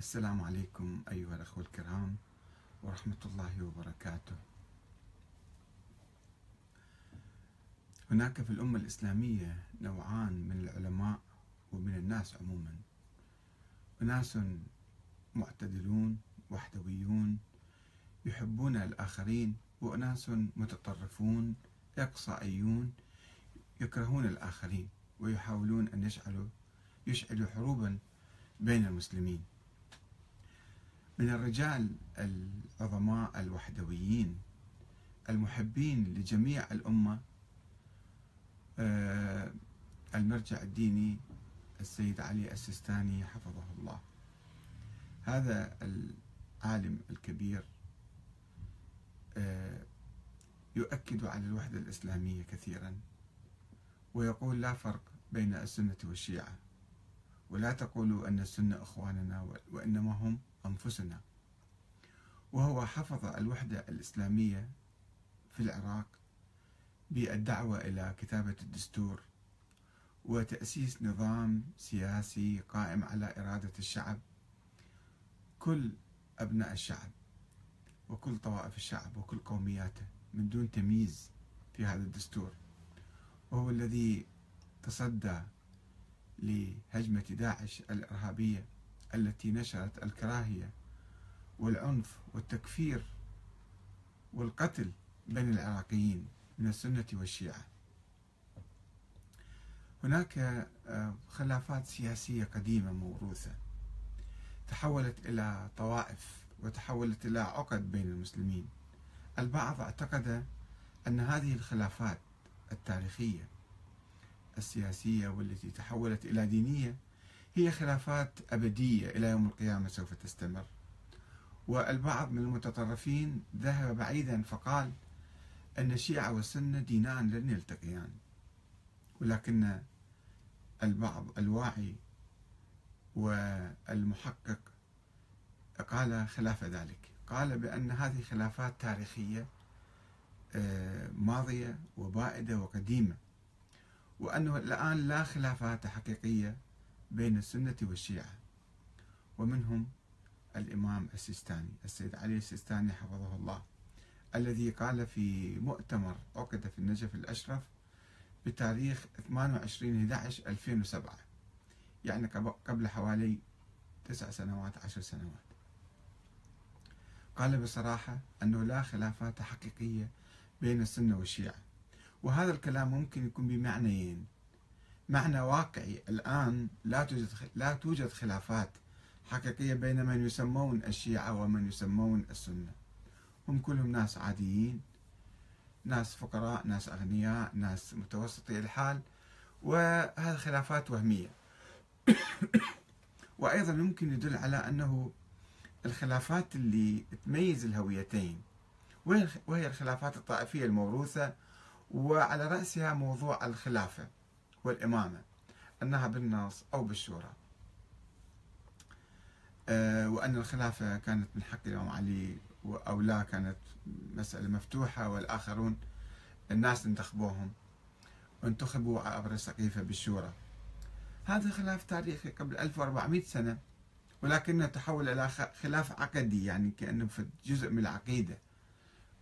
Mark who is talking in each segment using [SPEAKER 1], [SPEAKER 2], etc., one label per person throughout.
[SPEAKER 1] السلام عليكم أيها الأخوة الكرام ورحمة الله وبركاته. هناك في الأمة الإسلامية نوعان من العلماء ومن الناس عموما. أناس معتدلون وحدويون يحبون الآخرين وأناس متطرفون إقصائيون يكرهون الآخرين ويحاولون أن يشعلوا يشعلوا حروبا بين المسلمين من الرجال العظماء الوحدويين المحبين لجميع الأمة آه، المرجع الديني السيد علي السيستاني حفظه الله. هذا العالم الكبير آه، يؤكد على الوحدة الإسلامية كثيرا ويقول لا فرق بين السنة والشيعة ولا تقولوا أن السنة إخواننا وإنما هم أنفسنا. وهو حفظ الوحدة الإسلامية في العراق بالدعوة إلى كتابة الدستور وتأسيس نظام سياسي قائم على إرادة الشعب كل أبناء الشعب وكل طوائف الشعب وكل قومياته من دون تمييز في هذا الدستور. وهو الذي تصدى لهجمة داعش الإرهابية. التي نشرت الكراهية والعنف والتكفير والقتل بين العراقيين من السنة والشيعة. هناك آه، خلافات سياسية قديمة موروثة تحولت إلى طوائف وتحولت إلى عقد بين المسلمين. البعض اعتقد أن هذه الخلافات التاريخية السياسية والتي تحولت إلى دينية هي خلافات أبدية إلى يوم القيامة سوف تستمر. والبعض من المتطرفين ذهب بعيدا فقال أن الشيعة والسنة دينان لن يلتقيان. ولكن البعض الواعي والمحقق قال خلاف ذلك. قال بأن هذه خلافات تاريخية آه، ماضية وبائدة وقديمة وأنه الآن لا خلافات حقيقية بين السنة والشيعة. ومنهم الإمام السيستاني السيد علي السيستاني حفظه الله الذي قال في مؤتمر عقد في النجف الأشرف بتاريخ 28 11 2007 يعني قبل حوالي تسع سنوات عشر سنوات. قال بصراحة أنه لا خلافات حقيقية بين السنة والشيعة وهذا الكلام ممكن يكون بمعنيين. معنى واقعي الآن لا توجد لا توجد خلافات حقيقية بين من يسمون الشيعة ومن يسمون السنة. هم كلهم ناس عاديين ناس فقراء ناس أغنياء ناس متوسطي الحال وهذه خلافات وهمية. وأيضا ممكن يدل على أنه الخلافات اللي تميز الهويتين وهي الخلافات الطائفية الموروثة وعلى رأسها موضوع الخلافة. والإمامة أنها بالنص أو بالشورى. آه، وأن الخلافة كانت من حق الإمام علي أو لا كانت مسألة مفتوحة والآخرون الناس انتخبوهم وانتخبوا عبر السقيفة بالشورى. هذا خلاف تاريخي قبل 1400 سنة ولكنه تحول إلى خلاف عقدي يعني كأنه في جزء من العقيدة.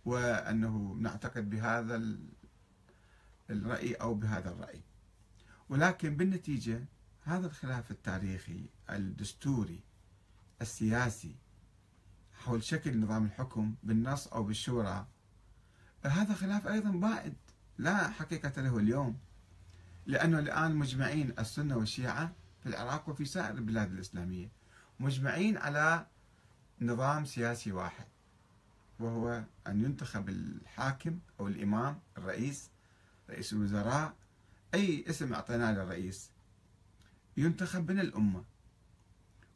[SPEAKER 1] وأنه نعتقد بهذا الرأي أو بهذا الرأي. ولكن بالنتيجة هذا الخلاف التاريخي الدستوري السياسي حول شكل نظام الحكم بالنص أو بالشورى هذا خلاف أيضا بائد لا حقيقة له اليوم لأنه الآن مجمعين السنة والشيعة في العراق وفي سائر البلاد الإسلامية مجمعين على نظام سياسي واحد وهو أن ينتخب الحاكم أو الإمام الرئيس رئيس الوزراء أي اسم أعطيناه للرئيس. ينتخب من الأمة.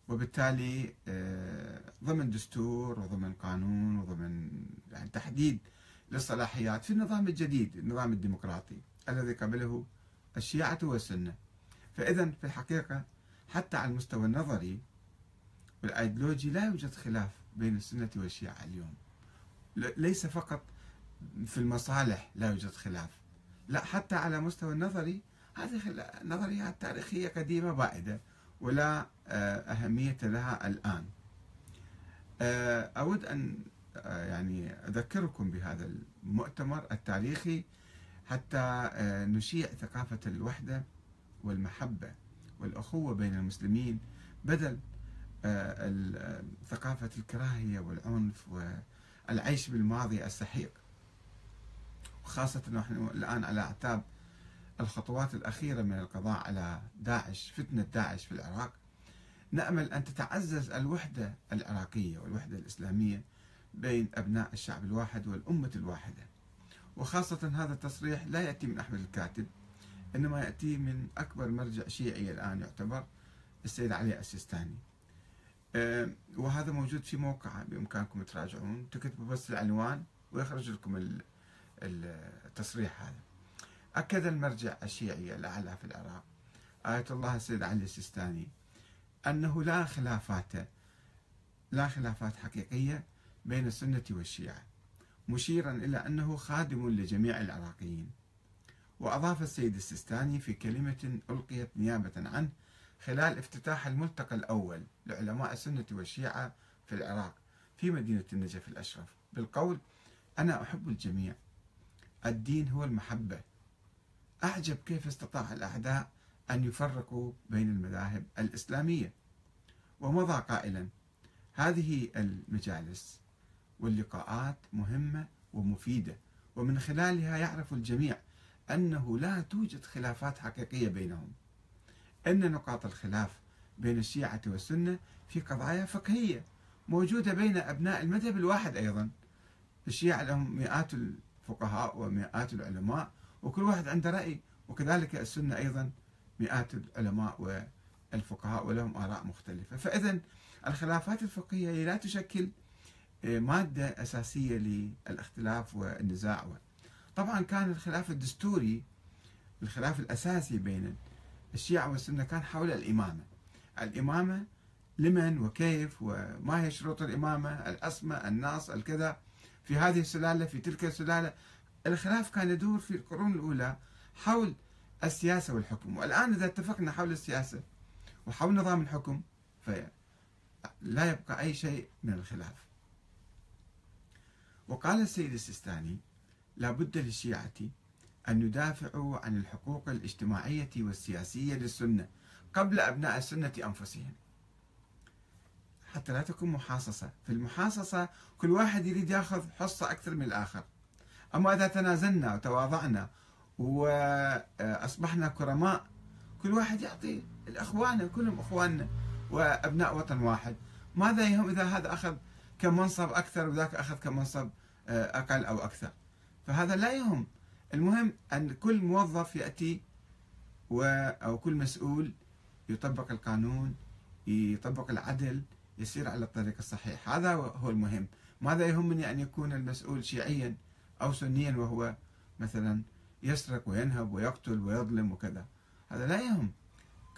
[SPEAKER 1] وبالتالي آه، ضمن دستور وضمن قانون وضمن يعني تحديد للصلاحيات في النظام الجديد النظام الديمقراطي الذي قبله الشيعة والسنة. فإذا في الحقيقة حتى على المستوى النظري والأيديولوجي لا يوجد خلاف بين السنة والشيعة اليوم. ليس فقط في المصالح لا يوجد خلاف. لا حتى على مستوى النظري هذه نظريات تاريخية قديمة بائدة ولا أهمية لها الآن. أود أن يعني أذكركم بهذا المؤتمر التاريخي حتى نشيع ثقافة الوحدة والمحبة والأخوة بين المسلمين بدل ثقافة الكراهية والعنف والعيش بالماضي السحيق. وخاصة نحن الآن على أعتاب الخطوات الأخيرة من القضاء على داعش فتنة داعش في العراق. نأمل أن تتعزز الوحدة العراقية والوحدة الإسلامية بين أبناء الشعب الواحد والأمة الواحدة. وخاصة هذا التصريح لا يأتي من أحمد الكاتب إنما يأتي من أكبر مرجع شيعي الآن يعتبر السيد علي السيستاني. وهذا موجود في موقع بإمكانكم تراجعون. تكتبوا بس العنوان ويخرج لكم التصريح هذا. أكد المرجع الشيعي الأعلى في العراق آية الله السيد علي السيستاني أنه لا خلافات لا خلافات حقيقية بين السنة والشيعة مشيرا إلى أنه خادم لجميع العراقيين. وأضاف السيد السيستاني في كلمة ألقيت نيابة عنه خلال افتتاح الملتقى الأول لعلماء السنة والشيعة في العراق في مدينة النجف الأشرف بالقول أنا أحب الجميع. الدين هو المحبة. أعجب كيف استطاع الأعداء أن يفرقوا بين المذاهب الإسلامية. ومضى قائلا هذه المجالس واللقاءات مهمة ومفيدة ومن خلالها يعرف الجميع أنه لا توجد خلافات حقيقية بينهم. أن نقاط الخلاف بين الشيعة والسنة في قضايا فقهية موجودة بين أبناء المذهب الواحد أيضا. الشيعة لهم مئات الفقهاء ومئات العلماء وكل واحد عنده رأي وكذلك السنة أيضا مئات العلماء والفقهاء ولهم آراء مختلفة. فإذا الخلافات الفقهية لا تشكل آه، مادة أساسية للاختلاف والنزاع طبعا كان الخلاف الدستوري الخلاف الأساسي بين الشيعة والسنة كان حول الإمامة. الإمامة لمن وكيف وما هي شروط الإمامة الأسمى الناس الكذا. في هذه السلالة في تلك السلالة. الخلاف كان يدور في القرون الأولى حول السياسة والحكم. والآن إذا اتفقنا حول السياسة وحول نظام الحكم فلا يبقى أي شيء من الخلاف. وقال السيد السيستاني لا بد للشيعة أن يدافعوا عن الحقوق الاجتماعية والسياسية للسنة قبل أبناء السنة أنفسهم. حتى لا تكون محاصصة. في المحاصصة كل واحد يريد ياخذ حصة أكثر من الآخر. أما إذا تنازلنا وتواضعنا وأصبحنا كرماء كل واحد يعطي الأخوان كلهم أخواننا وأبناء وطن واحد. ماذا يهم إذا هذا أخذ كمنصب أكثر وذاك أخذ كمنصب أقل أو أكثر؟ فهذا لا يهم. المهم أن كل موظف يأتي و أو كل مسؤول يطبق القانون يطبق العدل يسير على الطريق الصحيح. هذا هو المهم. ماذا يهمني أن يكون المسؤول شيعيا أو سنيا وهو مثلا يسرق وينهب ويقتل ويظلم وكذا؟ هذا لا يهم.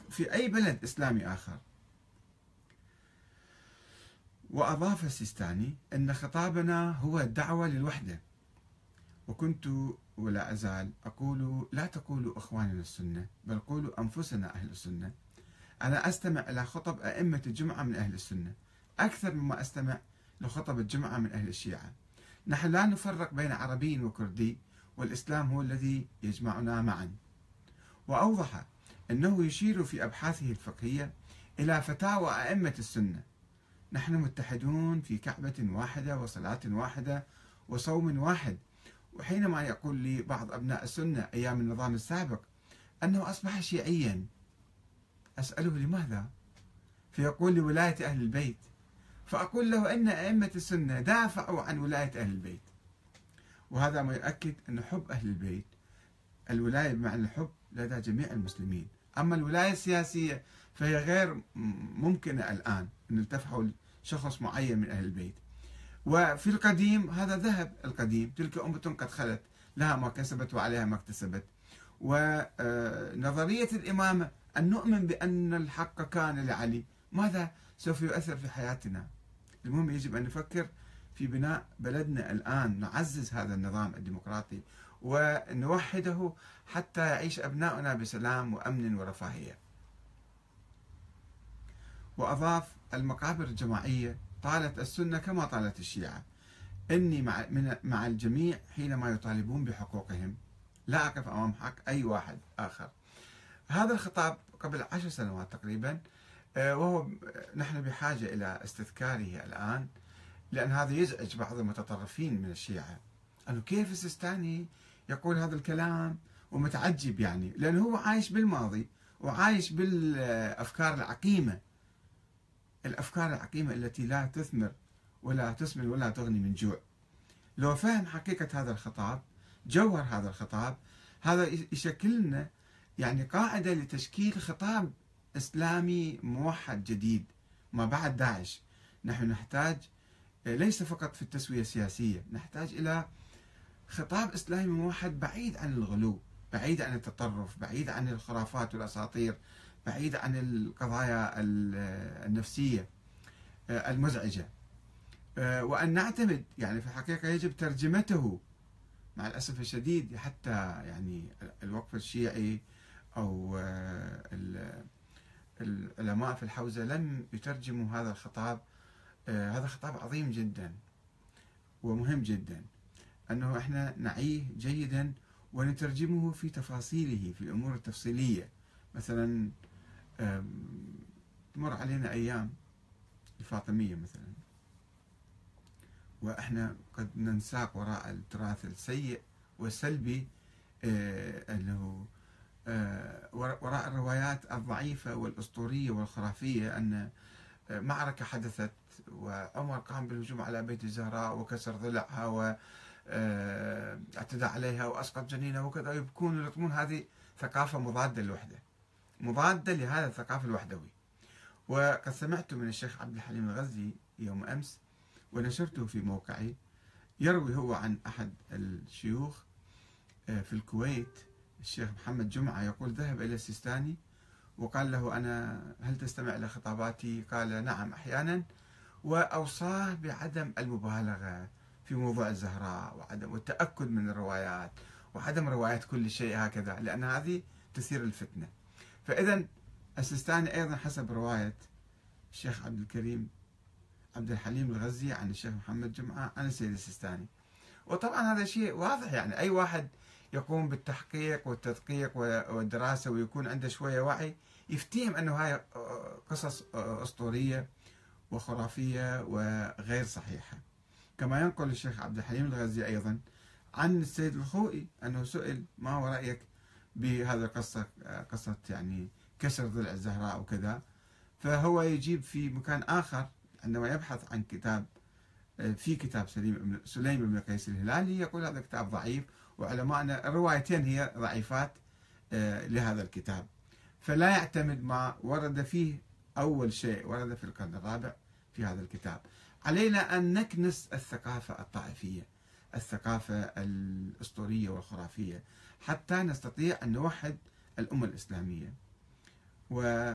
[SPEAKER 1] في أي بلد إسلامي آخر. وأضاف السيستاني أن خطابنا هو الدعوة للوحدة. وكنت ولا أزال أقول لا تقولوا إخواننا السنة بل قولوا أنفسنا أهل السنة. أنا أستمع إلى خطب أئمة الجمعة من أهل السنة أكثر مما أستمع لخطب الجمعة من أهل الشيعة. نحن لا نفرق بين عربي وكردي والإسلام هو الذي يجمعنا معا. وأوضح أنه يشير في أبحاثه الفقهية إلى فتاوى أئمة السنة. نحن متحدون في كعبة واحدة وصلاة واحدة وصوم واحد. وحينما يقول لي بعض أبناء السنة أيام النظام السابق أنه أصبح شيعيا أسأله لماذا؟ فيقول لي ولاية أهل البيت. فأقول له أن أئمة السنة دافعوا عن ولاية أهل البيت. وهذا ما يؤكد أن حب أهل البيت الولاية بمعنى الحب لدى جميع المسلمين. أما الولاية السياسية فهي غير ممكنة الآن أن نلتفحوا شخص معين من أهل البيت. وفي القديم هذا ذهب القديم. تلك أمة قد خلت لها ما كسبت وعليها ما اكتسبت. ونظرية الإمامة أن نؤمن بأن الحق كان لعلي. ماذا سوف يؤثر في حياتنا؟ المهم يجب أن نفكر في بناء بلدنا الآن نعزز هذا النظام الديمقراطي ونوحده حتى يعيش أبناؤنا بسلام وأمن ورفاهية. وأضاف المقابر الجماعية طالت السنة كما طالت الشيعة. إني مع, الجميع حينما يطالبون بحقوقهم. لا أقف أمام حق أي واحد آخر. هذا الخطاب قبل عشر سنوات تقريبا آه، وهو نحن بحاجة إلى استذكاره الآن لأن هذا يزعج بعض المتطرفين من الشيعة أنه كيف السيستاني يقول هذا الكلام ومتعجب يعني؟ لأنه هو عايش بالماضي وعايش بالأفكار العقيمة الأفكار العقيمة التي لا تثمر ولا تسمن ولا تغني من جوع. لو فهم حقيقة هذا الخطاب جوهر هذا الخطاب هذا يشكل لنا يعني قاعدة لتشكيل خطاب إسلامي موحد جديد ما بعد داعش. نحن نحتاج ليس فقط في التسوية السياسية نحتاج إلى خطاب إسلامي موحد بعيد عن الغلو بعيد عن التطرف بعيد عن الخرافات والأساطير بعيد عن القضايا النفسية المزعجة. وأن نعتمد يعني في الحقيقة يجب ترجمته مع الأسف الشديد حتى يعني الوقف الشيعي أو العلماء في الحوزة لم يترجموا هذا الخطاب هذا خطاب عظيم جدا ومهم جدا أنه إحنا نعيه جيدا ونترجمه في تفاصيله في الأمور التفصيلية. مثلا تمر علينا أيام الفاطمية مثلا. وإحنا قد ننساق وراء التراث السيء والسلبي أنه وراء الروايات الضعيفة والأسطورية والخرافية أن معركة حدثت وعمر قام بالهجوم على بيت الزهراء وكسر ضلعها واعتدى عليها وأسقط جنينها وكذا. يبكون ويلطمون هذه ثقافة مضادة للوحدة مضادة لهذا الثقافة الوحدوي. وقد سمعت من الشيخ عبد الحليم الغزي يوم أمس ونشرته في موقعي يروي هو عن أحد الشيوخ في الكويت الشيخ محمد جمعة يقول ذهب إلى السيستاني وقال له أنا هل تستمع إلى خطاباتي؟ قال نعم أحيانا وأوصاه بعدم المبالغة في موضوع الزهراء وعدم التأكد من الروايات وعدم رواية كل شيء هكذا لأن هذه تثير الفتنة. فإذا السيستاني أيضا حسب رواية الشيخ عبد الكريم عبد الحليم الغزي عن الشيخ محمد جمعة عن السيد السيستاني. وطبعا هذا شيء واضح يعني أي واحد يقوم بالتحقيق والتدقيق والدراسة ويكون عنده شوية وعي يفتهم أنه هاي قصص أسطورية وخرافية وغير صحيحة. كما ينقل الشيخ عبد الحليم الغزي أيضا عن السيد الخوئي أنه سئل ما هو رأيك بهذا القصة؟ قصة يعني كسر ضلع الزهراء وكذا. فهو يجيب في مكان آخر عندما يبحث عن كتاب في كتاب سليم سليم بن قيس الهلالي يقول هذا كتاب ضعيف وعلماءنا الروايتين هي ضعيفات آه، لهذا الكتاب. فلا يعتمد ما ورد فيه أول شيء ورد في القرن الرابع في هذا الكتاب. علينا أن نكنس الثقافة الطائفية الثقافة الأسطورية والخرافية حتى نستطيع أن نوحد الأمة الإسلامية. و